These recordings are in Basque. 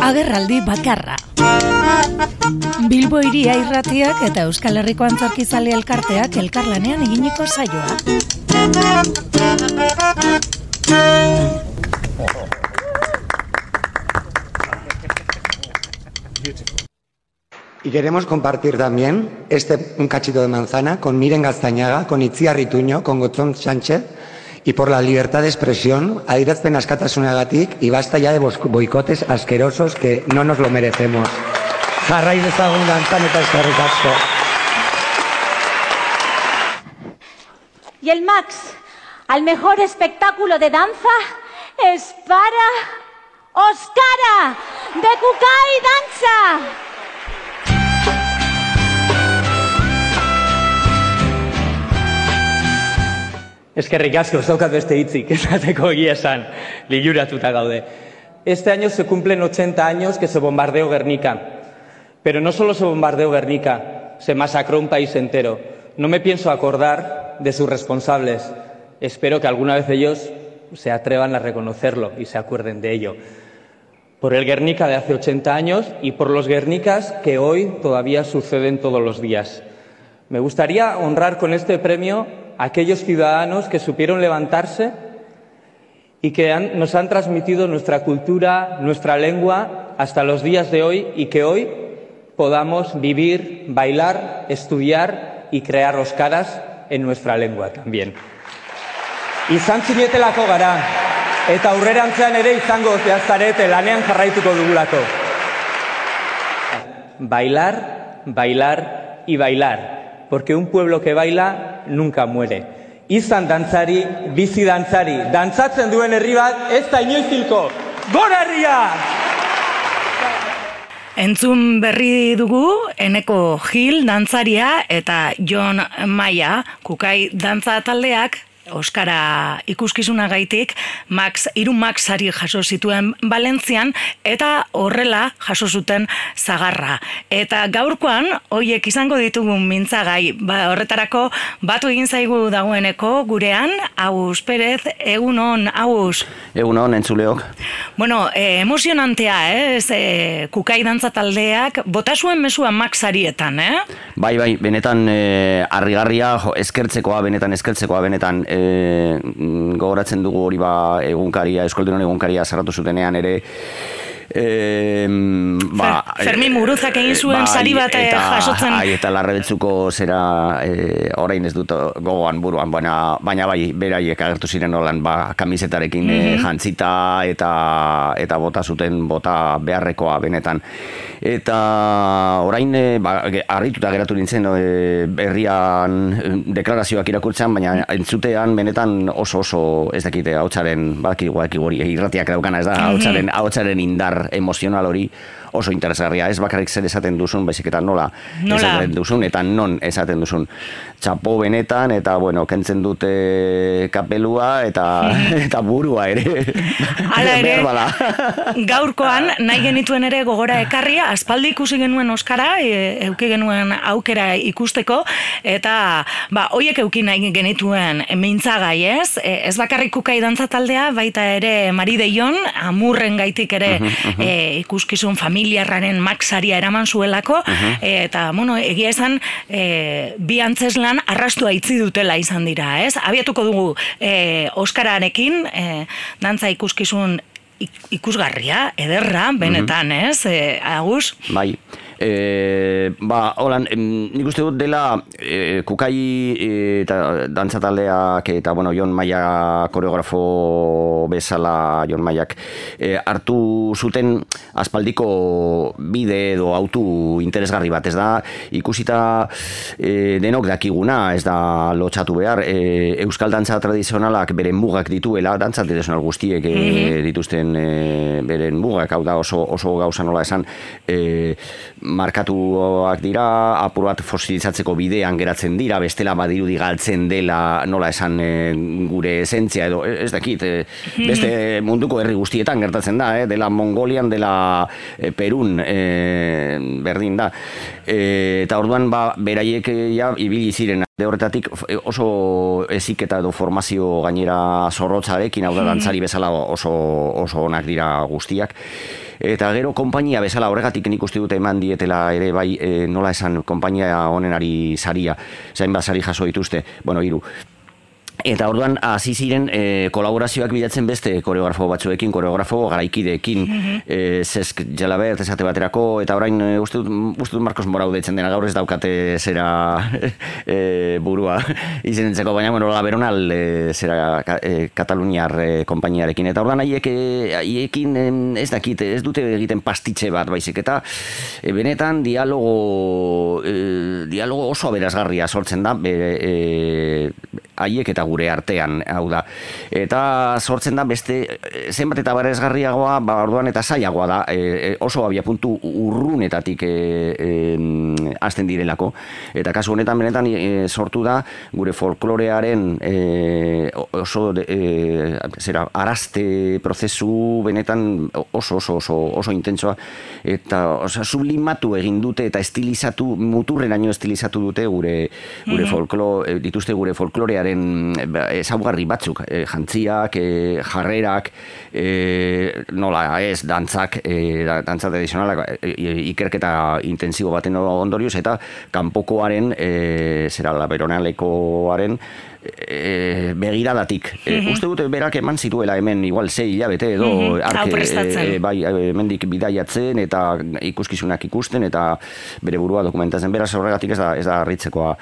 Agerraldi bakarra. Bilbo iria irratiak eta Euskal Herriko antzarkizale elkarteak elkarlanean eginiko saioa. Y queremos compartir también este un cachito de manzana con Miren Gaztañaga, con Itziar Rituño, con Gotzón Sánchez y por la libertad de expresión, adierazpen askatasunagatik y basta ya de boicotes asquerosos que no nos lo merecemos. Jarrai dezagun dantzan eta eskerrik asko. Y el Max, al mejor espectáculo de danza, es para Oscara de Kukai Danza. Eskerrik asko, ez daukat beste hitzik, esateko egia esan, liguratuta gaude. Este año se cumplen 80 años que se bombardeó Guernica. Pero no solo se bombardeó Guernica, se masacró un país entero. No me pienso acordar de sus responsables. Espero que alguna vez ellos se atrevan a reconocerlo y se acuerden de ello. Por el Guernica de hace 80 años y por los Guernicas que hoy todavía suceden todos los días. Me gustaría honrar con este premio aquellos ciudadanos que supieron levantarse y que han, nos han transmitido nuestra cultura, nuestra lengua hasta los días de hoy y que hoy podamos vivir, bailar, estudiar y crear caras en nuestra lengua también. Izan zinetelako gara, eta aurrerantzean ere izango zehaztarete lanean jarraituko dugulako. Bailar, bailar y bailar, porque un pueblo que baila nunca muere. Izan dantzari, bizi dantzari, dantzatzen duen herri bat ez da inoizilko. Gora herria! Entzun berri dugu, eneko Gil dantzaria eta Jon Maia, kukai dantza taldeak, Oskara ikuskizuna gaitik, Max, iru Maxari jaso zituen Valentzian, eta horrela jaso zuten zagarra. Eta gaurkoan, hoiek izango ditugun mintzagai, ba, horretarako batu egin zaigu dagoeneko gurean, Aus Perez, egun hon, Aus. Egun hon, entzuleok. Bueno, e, emozionantea, eh? ez, e, kukai dantza taldeak, bota zuen mesua Maxarietan, eh? Bai, bai, benetan e, arrigarria, jo, eskertzekoa, benetan eskertzekoa, benetan e, gogoratzen dugu hori ba egunkaria, eskoldenon egunkaria zarratu zutenean ere E, ba, Fermin Muruzak egin zuen bai, sari bat eh, jasotzen. Ai, eta larrebetzuko zera e, orain ez dut gogoan buruan, baina, baina bai, beraiek agertu ziren holan ba, kamisetarekin mm jantzita eta eta bota zuten bota beharrekoa benetan. Eta orain e, ba, arrituta geratu nintzen e, berrian deklarazioak irakurtzen, baina entzutean benetan oso oso ez dakite hautsaren, badakigu irratiak daukana ez da, hautsaren, hautsaren indar emozional hori oso interesgarria, ez bakarrik zer esaten duzun, baizik eta nola, nola? esaten duzun, eta non esaten duzun. Txapo benetan, eta bueno, kentzen dute kapelua, eta, eta burua ere. Hala ere, gaurkoan, nahi genituen ere gogora ekarria, aspaldi ikusi genuen Oskara, e, euki genuen aukera ikusteko, eta ba, hoiek euki nahi genituen mintzagai ez, e, ez bakarrik kukai dantza taldea, baita ere Marideion, amurren gaitik ere e, ikuskizun familia, familiarraren maxaria eraman zuelako, eta, bueno, egia esan, e, bi antzeslan arrastua itzi dutela izan dira, ez? Abiatuko dugu e, Oskararekin, e, dantza ikuskizun ikusgarria, ederra, benetan, ez? E, agus? Bai, e, ba, holan, nik uste dut dela e, kukai eta dantza taldeak eta, bueno, Jon Maia koreografo bezala Jon Maiak e, hartu zuten aspaldiko bide edo autu interesgarri bat, ez da, ikusita e, denok dakiguna, ez da lotxatu behar, e, Euskal dantza tradizionalak beren mugak dituela, dantza tradizional guztiek e, dituzten e, beren mugak, hau da oso, oso gauza nola esan, e, markatuak dira, apur bat fosilizatzeko bidean geratzen dira, bestela badirudi galtzen dela nola esan e, gure esentzia edo ez dakit, e, beste munduko herri guztietan gertatzen da, eh, dela Mongolian, dela e, Perun e, berdin da. E, eta orduan ba, beraiek e, ja, ibili ziren de horretatik e, oso eziketa edo formazio gainera zorrotzarekin, hau da dantzari bezala oso, oso onak dira guztiak. Eta gero konpainia bezala horregatik nik uste dute eman dietela ere bai e, nola esan konpainia honenari saria, zain bat sari jaso dituzte, bueno, hiru Eta orduan hasi ziren e, kolaborazioak bilatzen beste koreografo batzuekin, koreografo garaikideekin, mm -hmm. e, Zesk Jalabert esate baterako, eta orain e, uste dut, uste dut Marcos Morau deitzen dena, gaur ez daukate zera e, burua izen entzeko, baina bueno, beronal e, zera e, Kataluniar e, kompainiarekin. Eta orduan haiek, haiekin ez dakit, ez dute egiten pastitxe bat, baizik, eta e, benetan dialogo, e, dialogo oso aberazgarria sortzen da, e, haiek eta gure artean, hau da. Eta sortzen da beste zenbat eta barezgarriagoa, ba orduan eta zailagoa da, e, oso abia puntu urrunetatik e, e, azten direlako. Eta kasu honetan benetan e, sortu da gure folklorearen e, oso e, zera, araste prozesu benetan oso oso oso, oso intentsoa eta oso, sublimatu egin dute eta estilizatu, muturrenaino estilizatu dute gure, gure mm dituzte gure folklorearen ezaugarri batzuk, e, jantziak, e, jarrerak, e, nola ez, dantzak, e, dantza tradizionalak, ikerketa intensibo baten ondorioz, eta kanpokoaren, e, zera, beronalekoaren, e, begiradatik. E, uste dute berak eman zituela hemen igual sei hilabete edo mm -hmm. arke, e, bai, hemendik bidaiatzen eta ikuskizunak ikusten eta bere burua dokumentatzen. Beraz horregatik ez da ez da harritzekoa.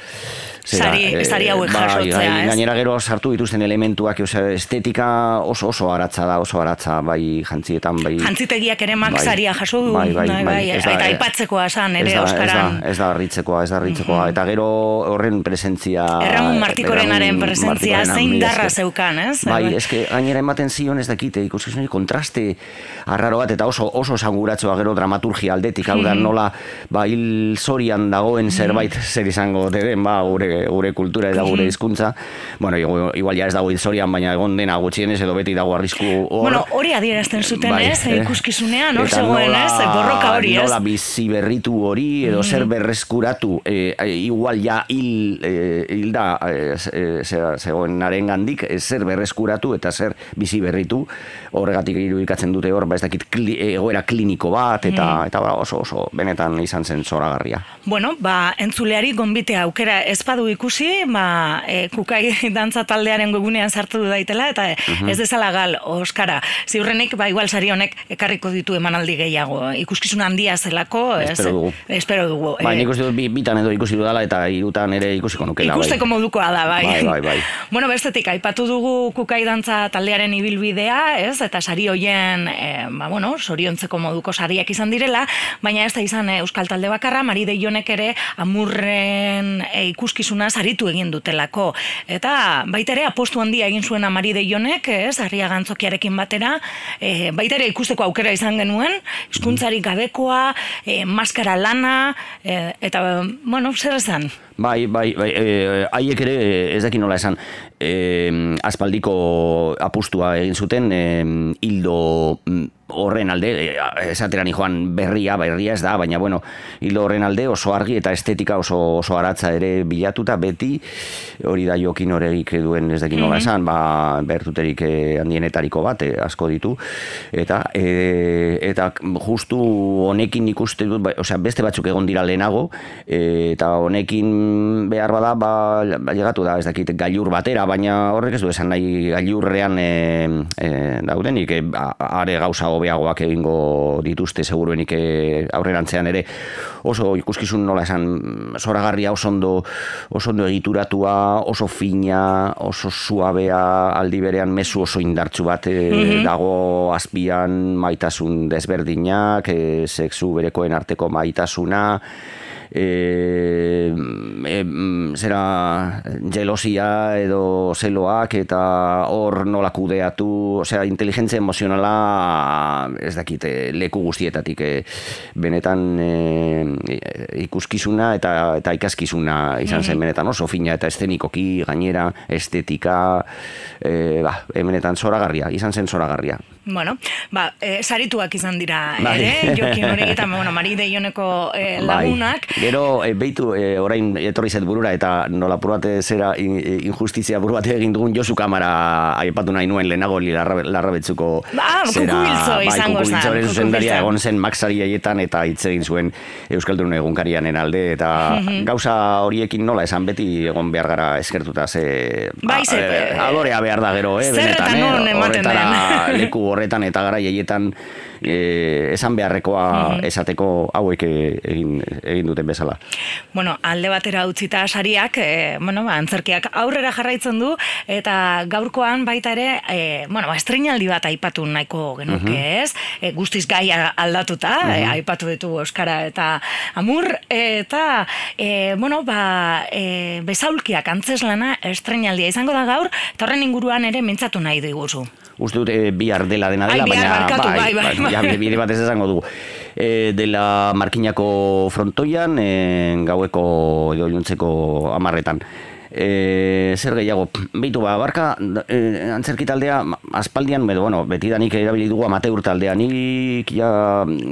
Sari, e, sari hauek bai, jasotzea, bai, Gainera gero sartu dituzten elementuak, osea, estetika oso oso aratza da, oso aratza, bai, jantzietan, bai... Jantzitegiak ere mak bai, jaso du, bai, bai, bai, bai, eta aipatzekoa esan, ere, Oskaran. Ez da, ez da harritzekoa, ez da harritzekoa, eta gero horren presentzia... Erramun Martikorenaren presentzia zein darra zeukan, ez? Bai, eske gainera ematen zion ez dakite, ikusten kontraste arraro bat eta oso oso sanguratzoa gero dramaturgia aldetik, hau da mm-hmm. nola ba hil zorian dagoen mm-hmm. zerbait zer izango den, ba gure gure kultura eta gure mm-hmm. hizkuntza. Bueno, igual ja ez dago hil zorian, baina egon dena gutxienez edo beti dago arrisku hor. Bueno, hori adierazten zuten, bai, ez? Eh? Ikuskizunean hor zegoen, ez? Borroka hori, ez? Nola bizi berritu hori edo zer berreskuratu, eh, igual ja hil, eh, hil da, eh, zegoen naren gandik, zer berreskuratu eta zer bizi berritu, horregatik irudikatzen dute hor, ba ez dakit egoera kliniko bat, eta mm. eta ba, oso oso benetan izan zen zoragarria. Bueno, ba, entzuleari gonbite aukera ezpadu ikusi, ba, e, kukai dantza taldearen webunean sartu daitela, eta mhm. ez dezala gal, Oskara, ziurrenik, ba, igual sari honek ekarriko ditu emanaldi gehiago, ikuskizun handia zelako, espero dugu. Espero dugu. Ba, nik uste bitan edo ikusi dudala, eta irutan ere ikusiko nukela. Ikusteko bai. modukoa da, bai. Bai, bai, bai. Bueno, bestetik, aipatu dugu kukai dantza taldearen ibilbidea, ez? Eta sari hoien, e, ba, bueno, soriontzeko moduko sariak izan direla, baina ez da izan e, Euskal Talde bakarra, Mari Deionek ere amurren e, ikuskizuna saritu egin dutelako. Eta baita ere apostu handia egin zuena Mari Deionek, ez? Arria gantzokiarekin batera, e, baita ere ikusteko aukera izan genuen, hizkuntzari gabekoa, e, maskara lana, e, eta, bueno, zer esan? Bai, bai, bai, e, haiek ere ez daki nola esan, e, aspaldiko apustua egin zuten, e, hildo mm, horren alde, eh, esateran joan berria, berria ez da, baina bueno, hilo horren alde oso argi eta estetika oso, oso aratza ere bilatuta beti, hori da jokin horregik duen ez dekin nola mhm. esan, ba, bertuterik eh, handienetariko bat, eh, asko ditu, eta eta justu honekin ikuste dut, ba, osea, beste batzuk egon dira lehenago, eta honekin behar bada, ba, ba llegatu da, ez dakit, gailur batera, baina horrek ez du esan nahi gailurrean e, e, daudenik, e, are gauza hobeagoak egingo dituzte seguruenik eh, aurrerantzean ere. Oso ikuskizun nola esan zoragarria oso ondo oso ondo egituratua oso fina oso suabea aldi berean mezu oso indartsu bat e, dago azpian maitasun desberdinak e, sexu berekoen arteko maitasuna e, e, zera jelosia edo zeloak eta hor nola kudeatu, osea, inteligentzia emozionala ez dakit leku guztietatik e, benetan e, ikuskizuna eta eta ikaskizuna izan zen mm-hmm. benetan oso fina eta estenikoki gainera estetika e, ba, benetan zoragarria, izan zen zoragarria. Bueno, ba, e, sarituak izan dira, bai. ere, jokin hori eta, bueno, Mari Deioneko e, lagunak, Gero, e, beitu, e, orain etorri zet burura, eta nola purate zera injustizia burate egin dugun Josu Kamara aipatu nahi nuen lehenago larra, larra betzuko ba, zera, bai, izango zen, zuzendaria egon zen Maxari haietan eta hitz egin zuen Euskaldun egunkarianen alde, eta mhm. gauza horiekin nola esan beti egon behar gara eskertuta ze... Bai, ze... adorea behar da gero, eh? Zerretan eh? horretara leku horretan eta gara jaietan e, esan beharrekoa mhm. esateko hauek egin, egin duten bezala. Bueno, alde batera utzita sariak, e, bueno, ba, antzerkiak aurrera jarraitzen du, eta gaurkoan baita ere, e, bueno, ba, estrenaldi bat aipatu nahiko genuke mhm. ez, e, guztiz gai aldatuta, e, aipatu ditu Euskara eta Amur, eta, e, bueno, ba, e, bezaulkiak antzeslana estrenaldia izango da gaur, eta horren inguruan ere mintzatu nahi diguzu uste dut e, bihar dela dena dela, Ai, baina barkatu, bai, bai, bai, bai. Ja, bide batez esango dugu. E, dela markinako frontoian, e, gaueko edo juntzeko amarretan e, zer gehiago, behitu ba, barka e, antzerki taldea, aspaldian, edo, bueno, beti danik erabili dugu amateur taldea, nik ja,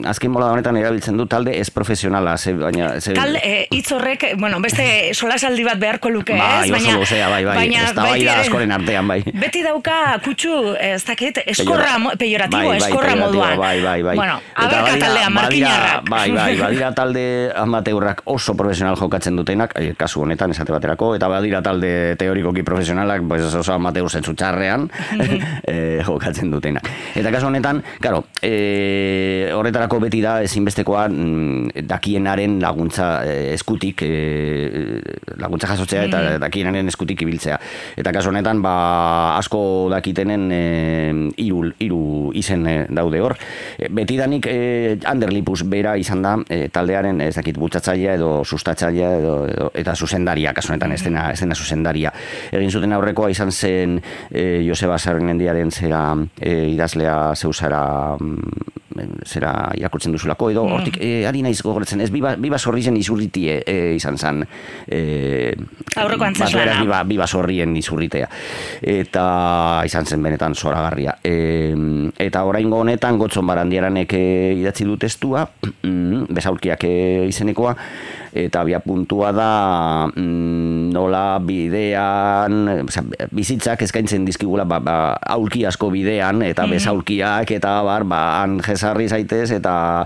azken mola honetan erabiltzen du talde ez profesionala, ze, baina... Ze... Talde, e, hitz horrek, bueno, beste solasaldi bat beharko luke, ba, ez? Baina, zea, bai, bai, baina, ez da bai da askoren artean, bai. Beti dauka, kutsu, ez dakit, eskorra, pejoratibo, bai, bai, eskorra moduan. Bai, bai, bai. Bueno, abarka taldea, markinarrak. Bai, bai, badira talde amateurrak oso profesional jokatzen dutenak, kasu honetan, esate baterako, eta badira dira talde teorikoki profesionalak, pues oso amateur zen txarrean, e, jokatzen dutena. Eta kaso honetan, claro, e, horretarako beti da ezinbestekoa mm, dakienaren laguntza e, eskutik, e, laguntza jasotzea eta mm. dakienaren eskutik ibiltzea. Eta kaso honetan, ba, asko dakitenen e, iru, iru izen daude hor. E, beti danik e, Anderlipus bera izan da e, taldearen ez dakit bultzatzailea edo sustatzailea edo, edo, eta zuzendaria kaso honetan ez dena zuzendaria. Egin zuten aurrekoa izan zen e, Joseba Sarrenendiaren zera e, idazlea zeusara mm, zera irakurtzen duzulako edo mm. hortik e, ari naiz gogoratzen. Ez biba, biba sorrien izurriti e, izan zen e, aurreko antzeslana biba, biba sorrien izurritea. Eta izan zen benetan zoragarria. E, eta oraingo honetan gotzon barandiaranek e, idatzi du testua mm, besaulkiak e, izenekoa eta bia puntua da mm, nola bidean oza, bizitzak eskaintzen dizkigula ba, ba, aulki asko bidean eta mm bezaulkiak eta bar ba, han jesarri zaitez eta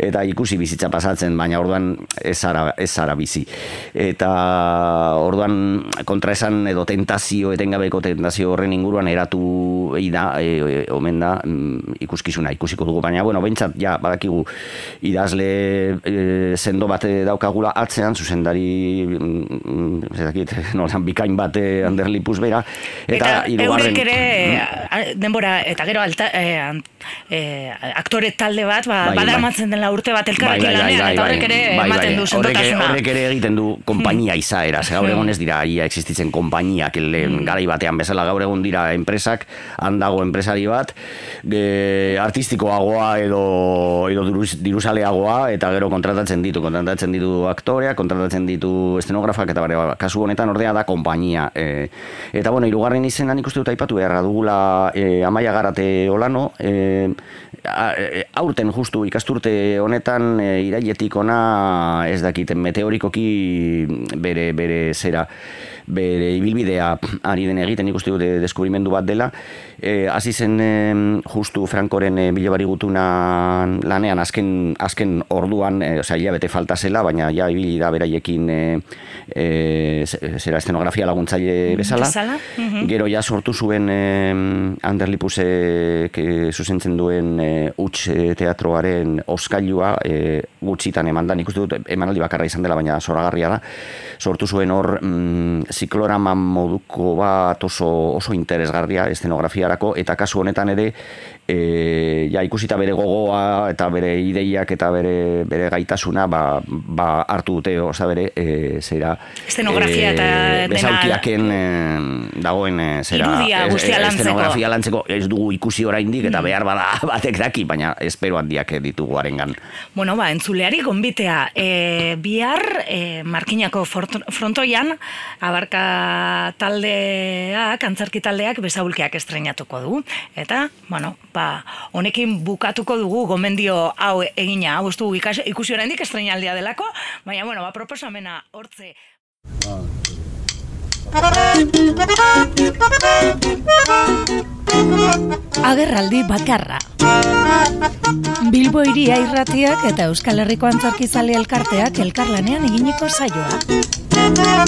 eta ikusi bizitza pasatzen baina orduan ez zara, ez zara bizi. Eta orduan kontra esan edo tentazio etengabeko tentazio horren inguruan eratu da, e, e, omen da mm, ikuskizuna ikusiko dugu. Baina bueno, bentsat ja badakigu idazle e, sendo bate daukagula atzean zuzendari mm, ez dakit nolan bikain bate anderlipus bera eta, eta eurek ere mm. denbora eta gero alta, e, e, aktore talde bat ba, bai, badarmatzen bai. dela urte bat elkarrekin bai, bai, lanean eta horrek ere ematen du sendotasuna horrek ere egiten du kompainia hmm. izaera ze gaur egon ez dira ia existitzen konpainiak hmm. garai batean bezala gaur egun dira enpresak handago enpresari bat e, artistikoagoa edo, edo diruzaleagoa eta gero kontratatzen ditu kontratatzen ditu aktorea, kontratatzen ditu estenografak eta bare, kasu honetan ordea da konpainia. E, eta bueno, irugarren izenan ikuste dut aipatu beharra dugula e, amaia garate olano, e, aurten justu ikasturte honetan e, irailetik ona ez dakiten meteorikoki bere, bere zera bere ibilbidea ari den egiten ikuste dute deskubrimendu bat dela. E, hasi zen justu Frankoren e, bilobari gutuna lanean azken, azken orduan, e, osea, ia bete falta zela, baina ja ibili da beraiekin e, e, zera estenografia laguntzaile bezala. Mhm. Gero ja sortu zuen e, Anderlipusek e, zuzentzen duen e, uts e, teatroaren oskailua e, gutxitan emandan, ikuste dut emanaldi bakarra izan dela, baina zoragarria da. Sortu zuen hor mm, ziklorama moduko bat oso, oso interesgarria estenografiarako eta kasu honetan ere e, ja ikusita bere gogoa eta bere ideiak eta bere, bere gaitasuna ba, ba hartu dute oza bere e, zera estenografia eta e, bezaukiaken e, dagoen e, zera irudia guztia lantzeko. estenografia lantzeko ez dugu ikusi oraindik eta mm. behar bada batek daki baina espero handiak ditugu arengan bueno ba entzuleari gonbitea. E, bihar e, markinako frontoian abarka taldeak antzarki taldeak bezaulkiak estrenatuko du. Eta bueno ba, honekin bukatuko dugu gomendio hau egina. Hau ikas- ikusi oraindik estreinaldia delako, baina, bueno, ba, proposamena hortze. Agerraldi bakarra. Bilbo iria irratiak eta Euskal Herriko Antzarkizale elkarteak elkarlanean eginiko saioa.